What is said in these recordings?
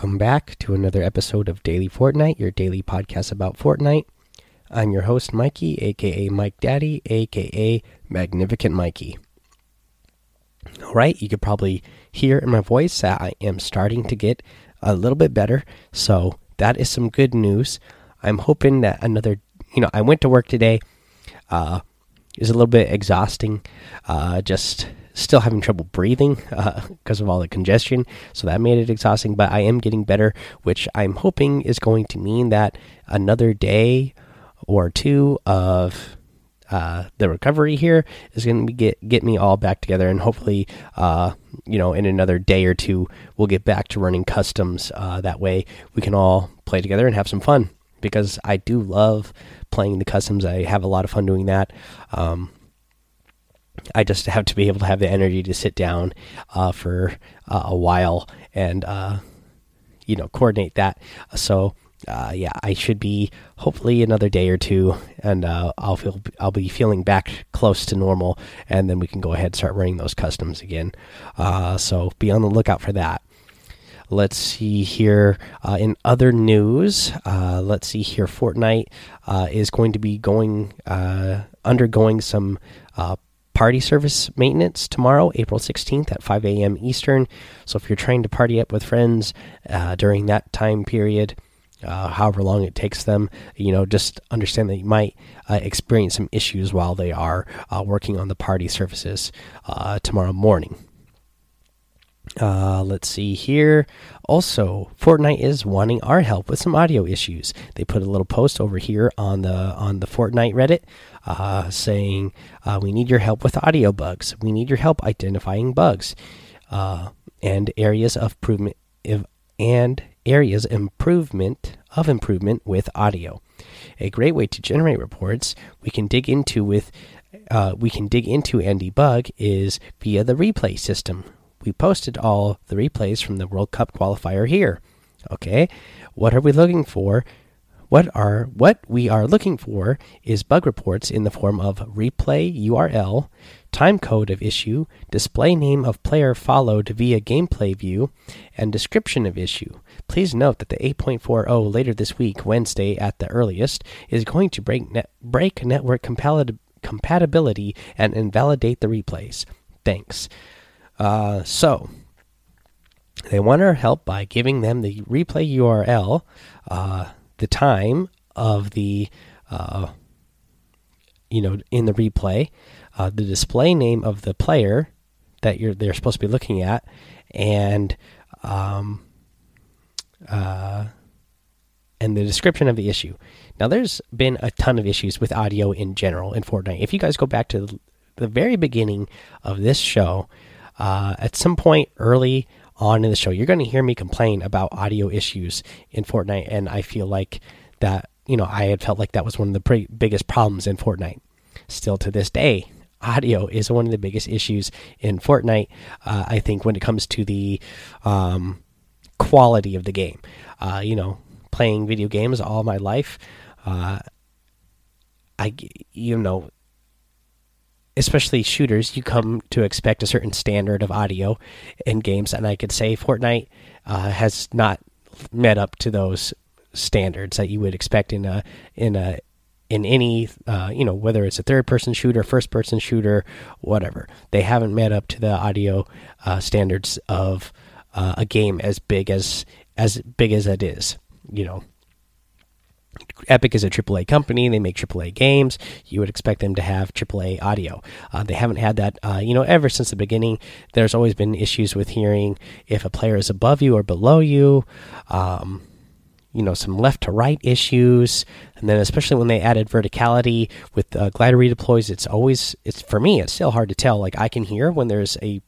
Welcome back to another episode of Daily Fortnite, your daily podcast about Fortnite. I'm your host, Mikey, aka Mike Daddy, aka Magnificent Mikey. All right, you could probably hear in my voice that I am starting to get a little bit better, so that is some good news. I'm hoping that another, you know, I went to work today. Uh, it was a little bit exhausting. Uh, just still having trouble breathing because uh, of all the congestion. So that made it exhausting, but I am getting better, which I'm hoping is going to mean that another day or two of uh, the recovery here is going to get get me all back together, and hopefully, uh, you know, in another day or two, we'll get back to running customs. Uh, that way, we can all play together and have some fun. Because I do love playing the customs. I have a lot of fun doing that. Um, I just have to be able to have the energy to sit down uh, for uh, a while and uh, you know coordinate that. So uh, yeah, I should be hopefully another day or two, and uh, I'll feel I'll be feeling back close to normal, and then we can go ahead and start running those customs again. Uh, so be on the lookout for that. Let's see here in other news. let's see here. Fortnite is going to be going undergoing some party service maintenance tomorrow, April 16th at 5 a.m. Eastern. So if you're trying to party up with friends uh, during that time period, uh, however long it takes them, you know, just understand that you might uh, experience some issues while they are uh, working on the party services uh, tomorrow morning. Uh, let's see here. Also, Fortnite is wanting our help with some audio issues. They put a little post over here on the on the Fortnite Reddit uh, saying, uh, "We need your help with audio bugs. We need your help identifying bugs uh, and areas of improvement and areas improvement of improvement with audio. A great way to generate reports we can dig into with." Uh, we can dig into and debug is via the replay system, we posted all the replays from the World Cup qualifier here. Okay, what are we looking for? What are what we are looking for is bug reports in the form of replay URL, time code of issue, display name of player followed via gameplay view, and description of issue. Please note that the 8.40 later this week, Wednesday at the earliest, is going to break net, break network compatibility and invalidate the replays. Thanks. Uh, so they want our help by giving them the replay URL, uh, the time of the, uh, you know, in the replay, uh, the display name of the player that you're they're supposed to be looking at, and um, uh, and the description of the issue. Now, there's been a ton of issues with audio in general in Fortnite. If you guys go back to the very beginning of this show, uh, at some point early on in the show, you're going to hear me complain about audio issues in Fortnite, and I feel like that you know I had felt like that was one of the biggest problems in Fortnite. Still to this day, audio is one of the biggest issues in Fortnite. Uh, I think when it comes to the um, quality of the game, uh, you know, playing video games all my life, uh, I you know especially shooters, you come to expect a certain standard of audio in games, and I could say Fortnite uh, has not met up to those standards that you would expect in a in a in any uh, you know whether it's a third person shooter, first person shooter, whatever. They haven't met up to the audio uh, standards of uh, a game as big as as big as it is. You know, Epic is a AAA company. They make AAA games. You would expect them to have AAA audio. Uh, they haven't had that, uh, you know, ever since the beginning. There's always been issues with hearing if a player is above you or below you. Um, you know, some left to right issues, and then especially when they added verticality with uh, glider redeploys, it's always it's for me. It's still hard to tell. Like I can hear when there's a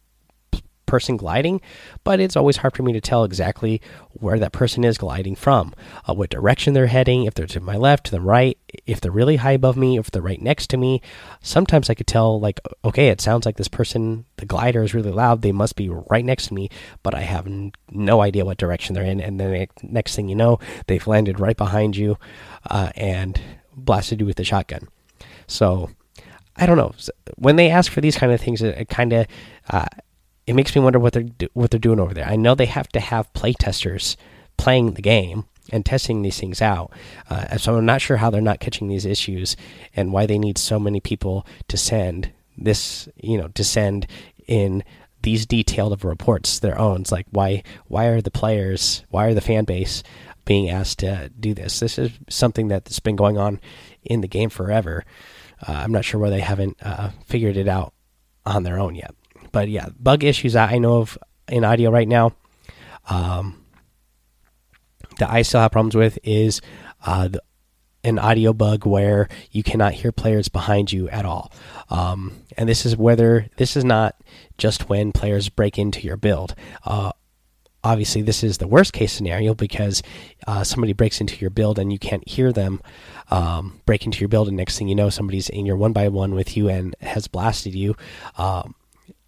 person gliding, but it's always hard for me to tell exactly where that person is gliding from, uh, what direction they're heading, if they're to my left, to the right, if they're really high above me, if they're right next to me. Sometimes I could tell, like, okay, it sounds like this person, the glider is really loud. They must be right next to me, but I have no idea what direction they're in. And then next thing you know, they've landed right behind you uh, and blasted you with a shotgun. So. I don't know. When they ask for these kind of things, it kind of uh, it makes me wonder what they're what they're doing over there. I know they have to have play testers playing the game and testing these things out. Uh, so I'm not sure how they're not catching these issues and why they need so many people to send this, you know, to send in these detailed of reports their own. It's like why why are the players, why are the fan base being asked to do this? This is something that's been going on in the game forever. Uh, I'm not sure why they haven't uh, figured it out on their own yet. But yeah, bug issues that I know of in audio right now. Um, that I still have problems with is uh, the, an audio bug where you cannot hear players behind you at all. Um, and this is whether this is not just when players break into your build. Uh, obviously, this is the worst case scenario because uh, somebody breaks into your build and you can't hear them um, break into your build, and next thing you know, somebody's in your one by one with you and has blasted you. Um,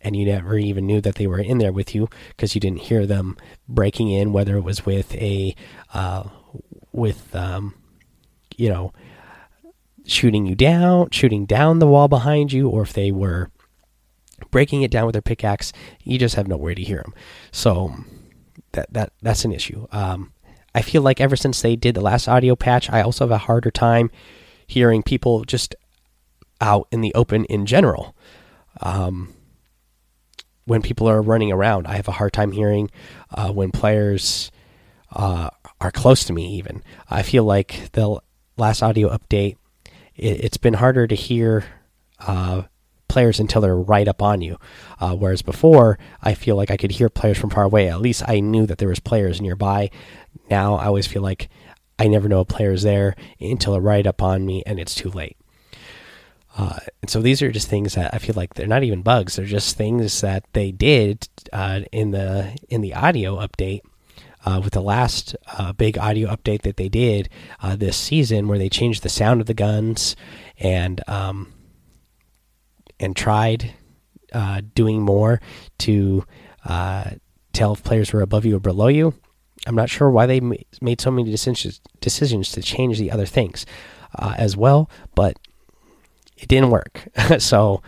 and you never even knew that they were in there with you because you didn't hear them breaking in, whether it was with a uh, with um, you know shooting you down, shooting down the wall behind you, or if they were breaking it down with their pickaxe. You just have nowhere to hear them. So that that that's an issue. Um, I feel like ever since they did the last audio patch, I also have a harder time hearing people just out in the open in general. Um, when people are running around. I have a hard time hearing uh, when players uh, are close to me. Even I feel like the last audio update, it, has been harder to hear uh, players until they're right up on you. Uh, whereas before, I feel like I could hear players from far away. At least I knew that there was players nearby. Now I always feel like I never know a player's there until they're right up on me, and it's too late. Uh, and so these are just things that I feel like they're not even bugs; they're just things that they did uh, in the in the audio update. Uh, with the last uh, big audio update that they did uh, this season, where they changed the sound of the guns and um, and tried uh, doing more to tell if players were above you or below you. I'm not sure why they made so many decisions decisions to change the other things as well, but it didn't work. so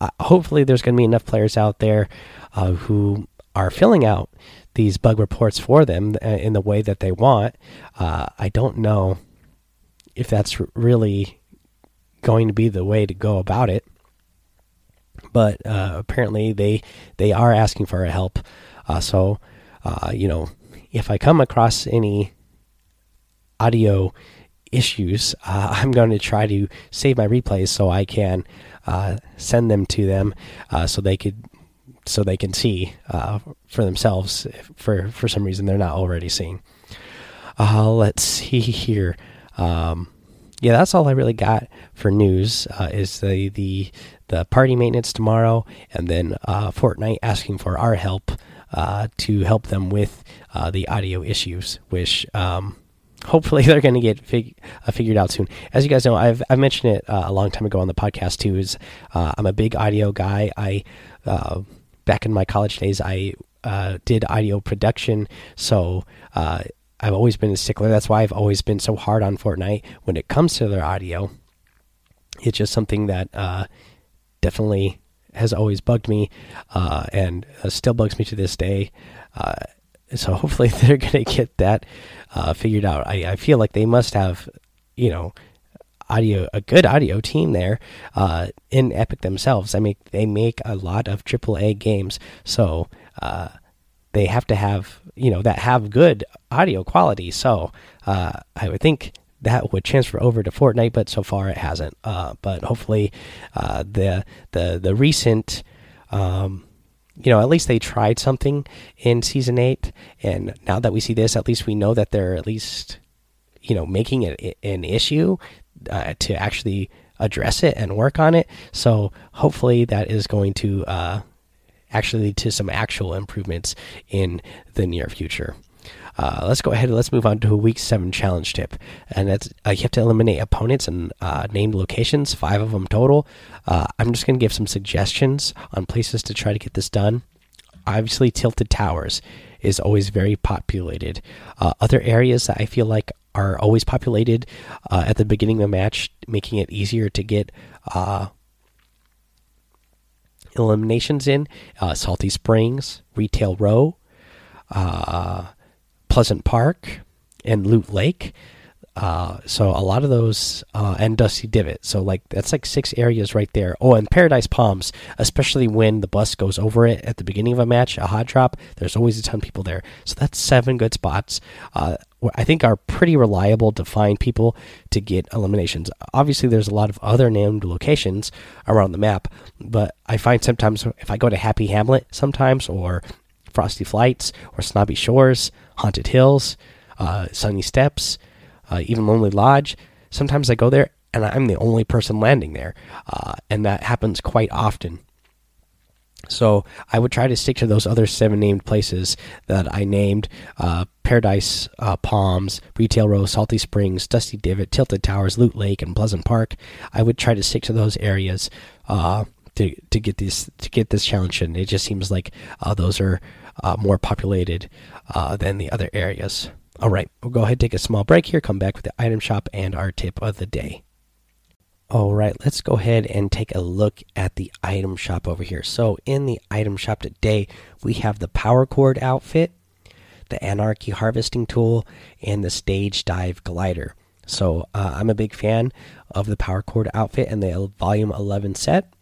uh, hopefully, there's going to be enough players out there uh, who are filling out these bug reports for them uh, in the way that they want. Uh, I don't know if that's really going to be the way to go about it, but uh, apparently they they are asking for help. Uh, so you know, if I come across any audio issues, uh, I'm going to try to save my replays so I can uh, send them to them uh, so they could so they can see uh, for themselves for for some reason they're not already seeing. Uh, let's see here. Um, yeah, that's all I really got for news. Is the the the party maintenance tomorrow, and then Fortnite asking for our help to help them with the audio issues, which. Um, hopefully they're going to get fig uh, figured out soon. As you guys know, I've I've mentioned it uh, a long time ago on the podcast too. Is uh, I'm a big audio guy. I uh, back in my college days, I uh, did audio production, so uh, I've always been a stickler. That's why I've always been so hard on Fortnite when it comes to their audio. It's just something that definitely has always bugged me, and still bugs me to this day so hopefully they're going to get that uh, figured out. I, I feel like they must have, you know, audio a good audio team there uh, in Epic themselves. I mean, they make a lot of AAA games, so uh, they have to have you know that have good audio quality. So uh, I would think that would transfer over to Fortnite, but so far it hasn't. Uh, but hopefully, uh, the the the recent um, you know, at least they tried something in season eight, and now that we see this, at least we know that they're at least, you know, making it an issue uh, to actually address it and work on it. So hopefully that is going to uh, actually lead to some actual improvements in the near future. Uh, let's go ahead and let's move on to a week seven challenge tip, and that's uh, you have to eliminate opponents and uh, named locations, five of them total. Uh, I'm just going to give some suggestions on places to try to get this done. Obviously, tilted towers is always very populated. Uh, other areas that I feel like are always populated uh, at the beginning of the match, making it easier to get eliminations in uh, Salty Springs, Retail Row, uh, Pleasant Park, and Loot Lake. Uh, so a lot of those uh, and Dusty Divot. So like that's like six areas right there. Oh, and Paradise Palms, especially when the bus goes over it at the beginning of a match, a hot drop. There's always a ton of people there. So that's seven good spots. Uh, I think are pretty reliable to find people to get eliminations. Obviously, there's a lot of other named locations around the map, but I find sometimes if I go to Happy Hamlet, sometimes or Frosty Flights or Snobby Shores, Haunted Hills, uh, Sunny Steps uh, even Lonely Lodge. Sometimes I go there and I'm the only person landing there, uh, and that happens quite often. So I would try to stick to those other seven named places that I named: uh, Paradise uh, Palms, Retail Row, Salty Springs, Dusty Divot, Tilted Towers, Loot Lake, and Pleasant Park. I would try to stick to those areas uh, to to get this to get this challenge in. It just seems like uh, those are uh, more populated uh, than the other areas. All right, we'll go ahead and take a small break here, come back with the item shop and our tip of the day. All right, let's go ahead and take a look at the item shop over here. So, in the item shop today, we have the Power Cord outfit, the Anarchy Harvesting Tool, and the Stage Dive Glider. So, uh, I'm a big fan of the Power Cord outfit and the Volume 11 set.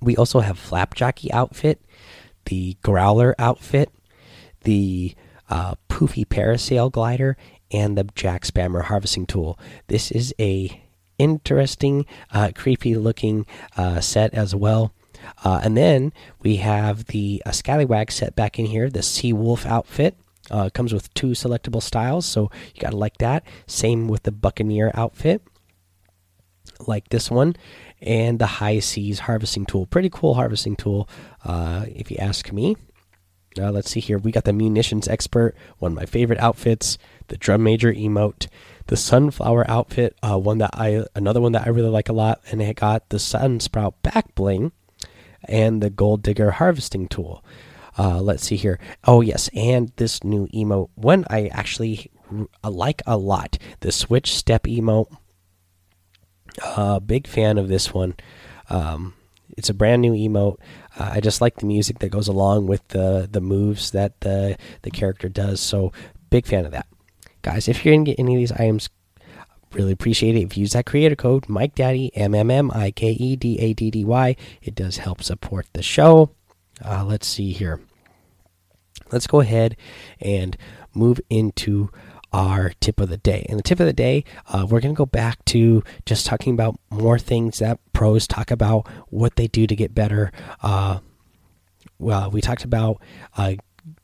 We also have Flapjackie outfit, the Growler outfit, the uh, poofy parasail glider, and the Jackspammer harvesting tool. This is a interesting, uh, creepy looking uh, set as well. Uh, and then we have the uh, Scallywag set back in here, the Sea Wolf outfit. Uh, comes with two selectable styles, so you gotta like that. Same with the Buccaneer outfit, like this one, and the High Seas harvesting tool. Pretty cool harvesting tool, uh, if you ask me. Uh, let's see here. We got the munitions expert, one of my favorite outfits. The drum major emote, the sunflower outfit, uh, one that I another one that I really like a lot, and it got the sun sprout back bling, and the gold digger harvesting tool. Uh, let's see here. Oh yes, and this new emote, one I actually like a lot. The switch step emote. Uh, big fan of this one. Um, it's a brand new emote. Uh, I just like the music that goes along with the the moves that the the character does. So big fan of that, guys. If you're gonna get any of these items, really appreciate it if you use that creator code Mike Daddy M M M I K E D A D D Y. It does help support the show. Uh, let's see here. Let's go ahead and move into our tip of the day. And the tip of the day, uh, we're going to go back to just talking about more things that pros talk about, what they do to get better. Uh, well, we talked about uh,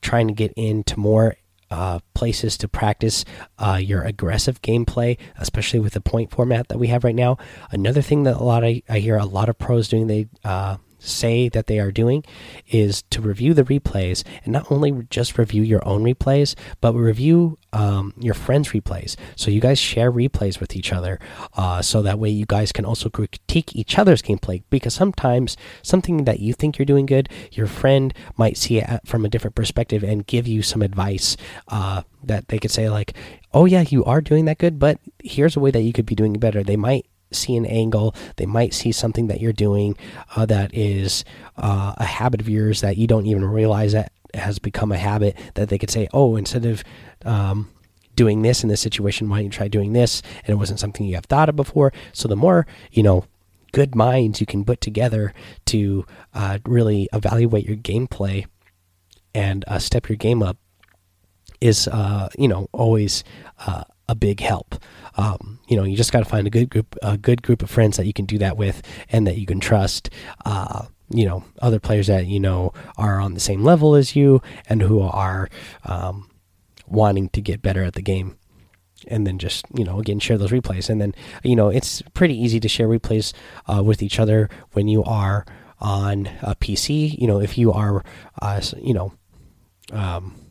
trying to get into more uh, places to practice uh, your aggressive gameplay, especially with the point format that we have right now. Another thing that a lot of, I hear a lot of pros doing, they uh, say that they are doing is to review the replays and not only just review your own replays, but review um, your friends' replays. So you guys share replays with each other, uh, so that way you guys can also critique each other's gameplay. Because sometimes something that you think you're doing good, your friend might see it from a different perspective and give you some advice uh, that they could say like, "Oh yeah, you are doing that good, but here's a way that you could be doing better." They might see an angle. They might see something that you're doing uh, that is uh, a habit of yours that you don't even realize that has become a habit. That they could say, "Oh, instead of um, doing this in this situation, why don't you try doing this?" And it wasn't something you have thought of before. So the more you know. Good minds you can put together to uh, really evaluate your gameplay and uh, step your game up is, uh, you know, always uh, a big help. Um, you know, you just got to find a good group, a good group of friends that you can do that with, and that you can trust. Uh, you know, other players that you know are on the same level as you and who are um, wanting to get better at the game. And then just you know again share those replays, and then you know it's pretty easy to share replays uh, with each other when you are on a PC. You know, if you are, uh, you know. Um,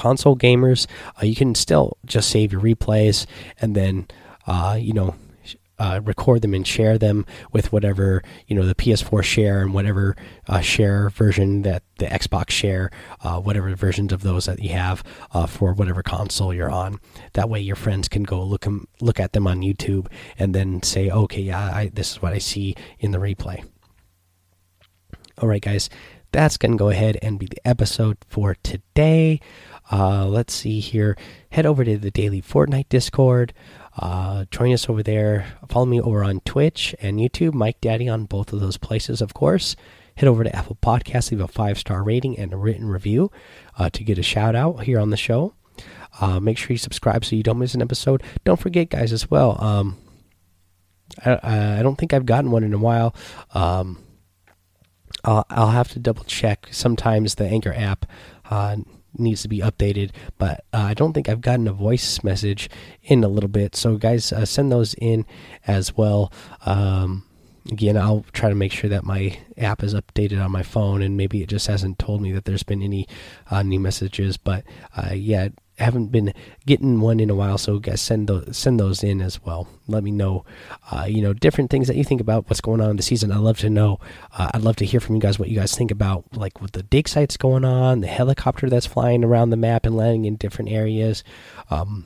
console gamers, uh, you can still just save your replays and then, uh, you know, uh, record them and share them with whatever you know the PS4 share and whatever uh, share version that the Xbox share, uh, whatever versions of those that you have for whatever console you're on. That way, your friends can go look them, look at them on YouTube and then say, "Okay, yeah, I, this is what I see in the replay." All right, guys, that's going to go ahead and be the episode for today. Uh, let's see here. Head over to the daily Fortnite Discord. Uh, join us over there. Follow me over on Twitch and YouTube, Mike Daddy on both of those places, of course. Head over to Apple Podcasts, leave a five star rating and a written review uh, to get a shout out here on the show. Uh, make sure you subscribe so you don't miss an episode. Don't forget, guys, as well. Um, I, I don't think I've gotten one in a while. Um, I'll, I'll have to double check. Sometimes the Anchor app uh, needs to be updated, but uh, I don't think I've gotten a voice message in a little bit. So, guys, uh, send those in as well. Um, again, I'll try to make sure that my app is updated on my phone, and maybe it just hasn't told me that there's been any uh, new messages. But uh, yeah, haven't been getting one in a while, so guys send those send those in as well. Let me know, uh, you know, different things that you think about what's going on in the season. I'd love to know. Uh, I'd love to hear from you guys what you guys think about like with the dig sites going on, the helicopter that's flying around the map and landing in different areas. Um,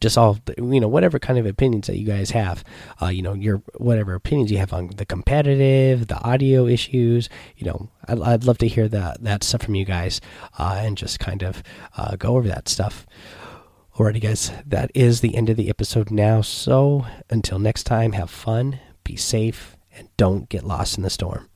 just all you know whatever kind of opinions that you guys have uh, you know your whatever opinions you have on the competitive the audio issues you know i'd, I'd love to hear that that stuff from you guys uh, and just kind of uh, go over that stuff. Alrighty guys that is the end of the episode now. So until next time have fun be safe and don't get lost in the storm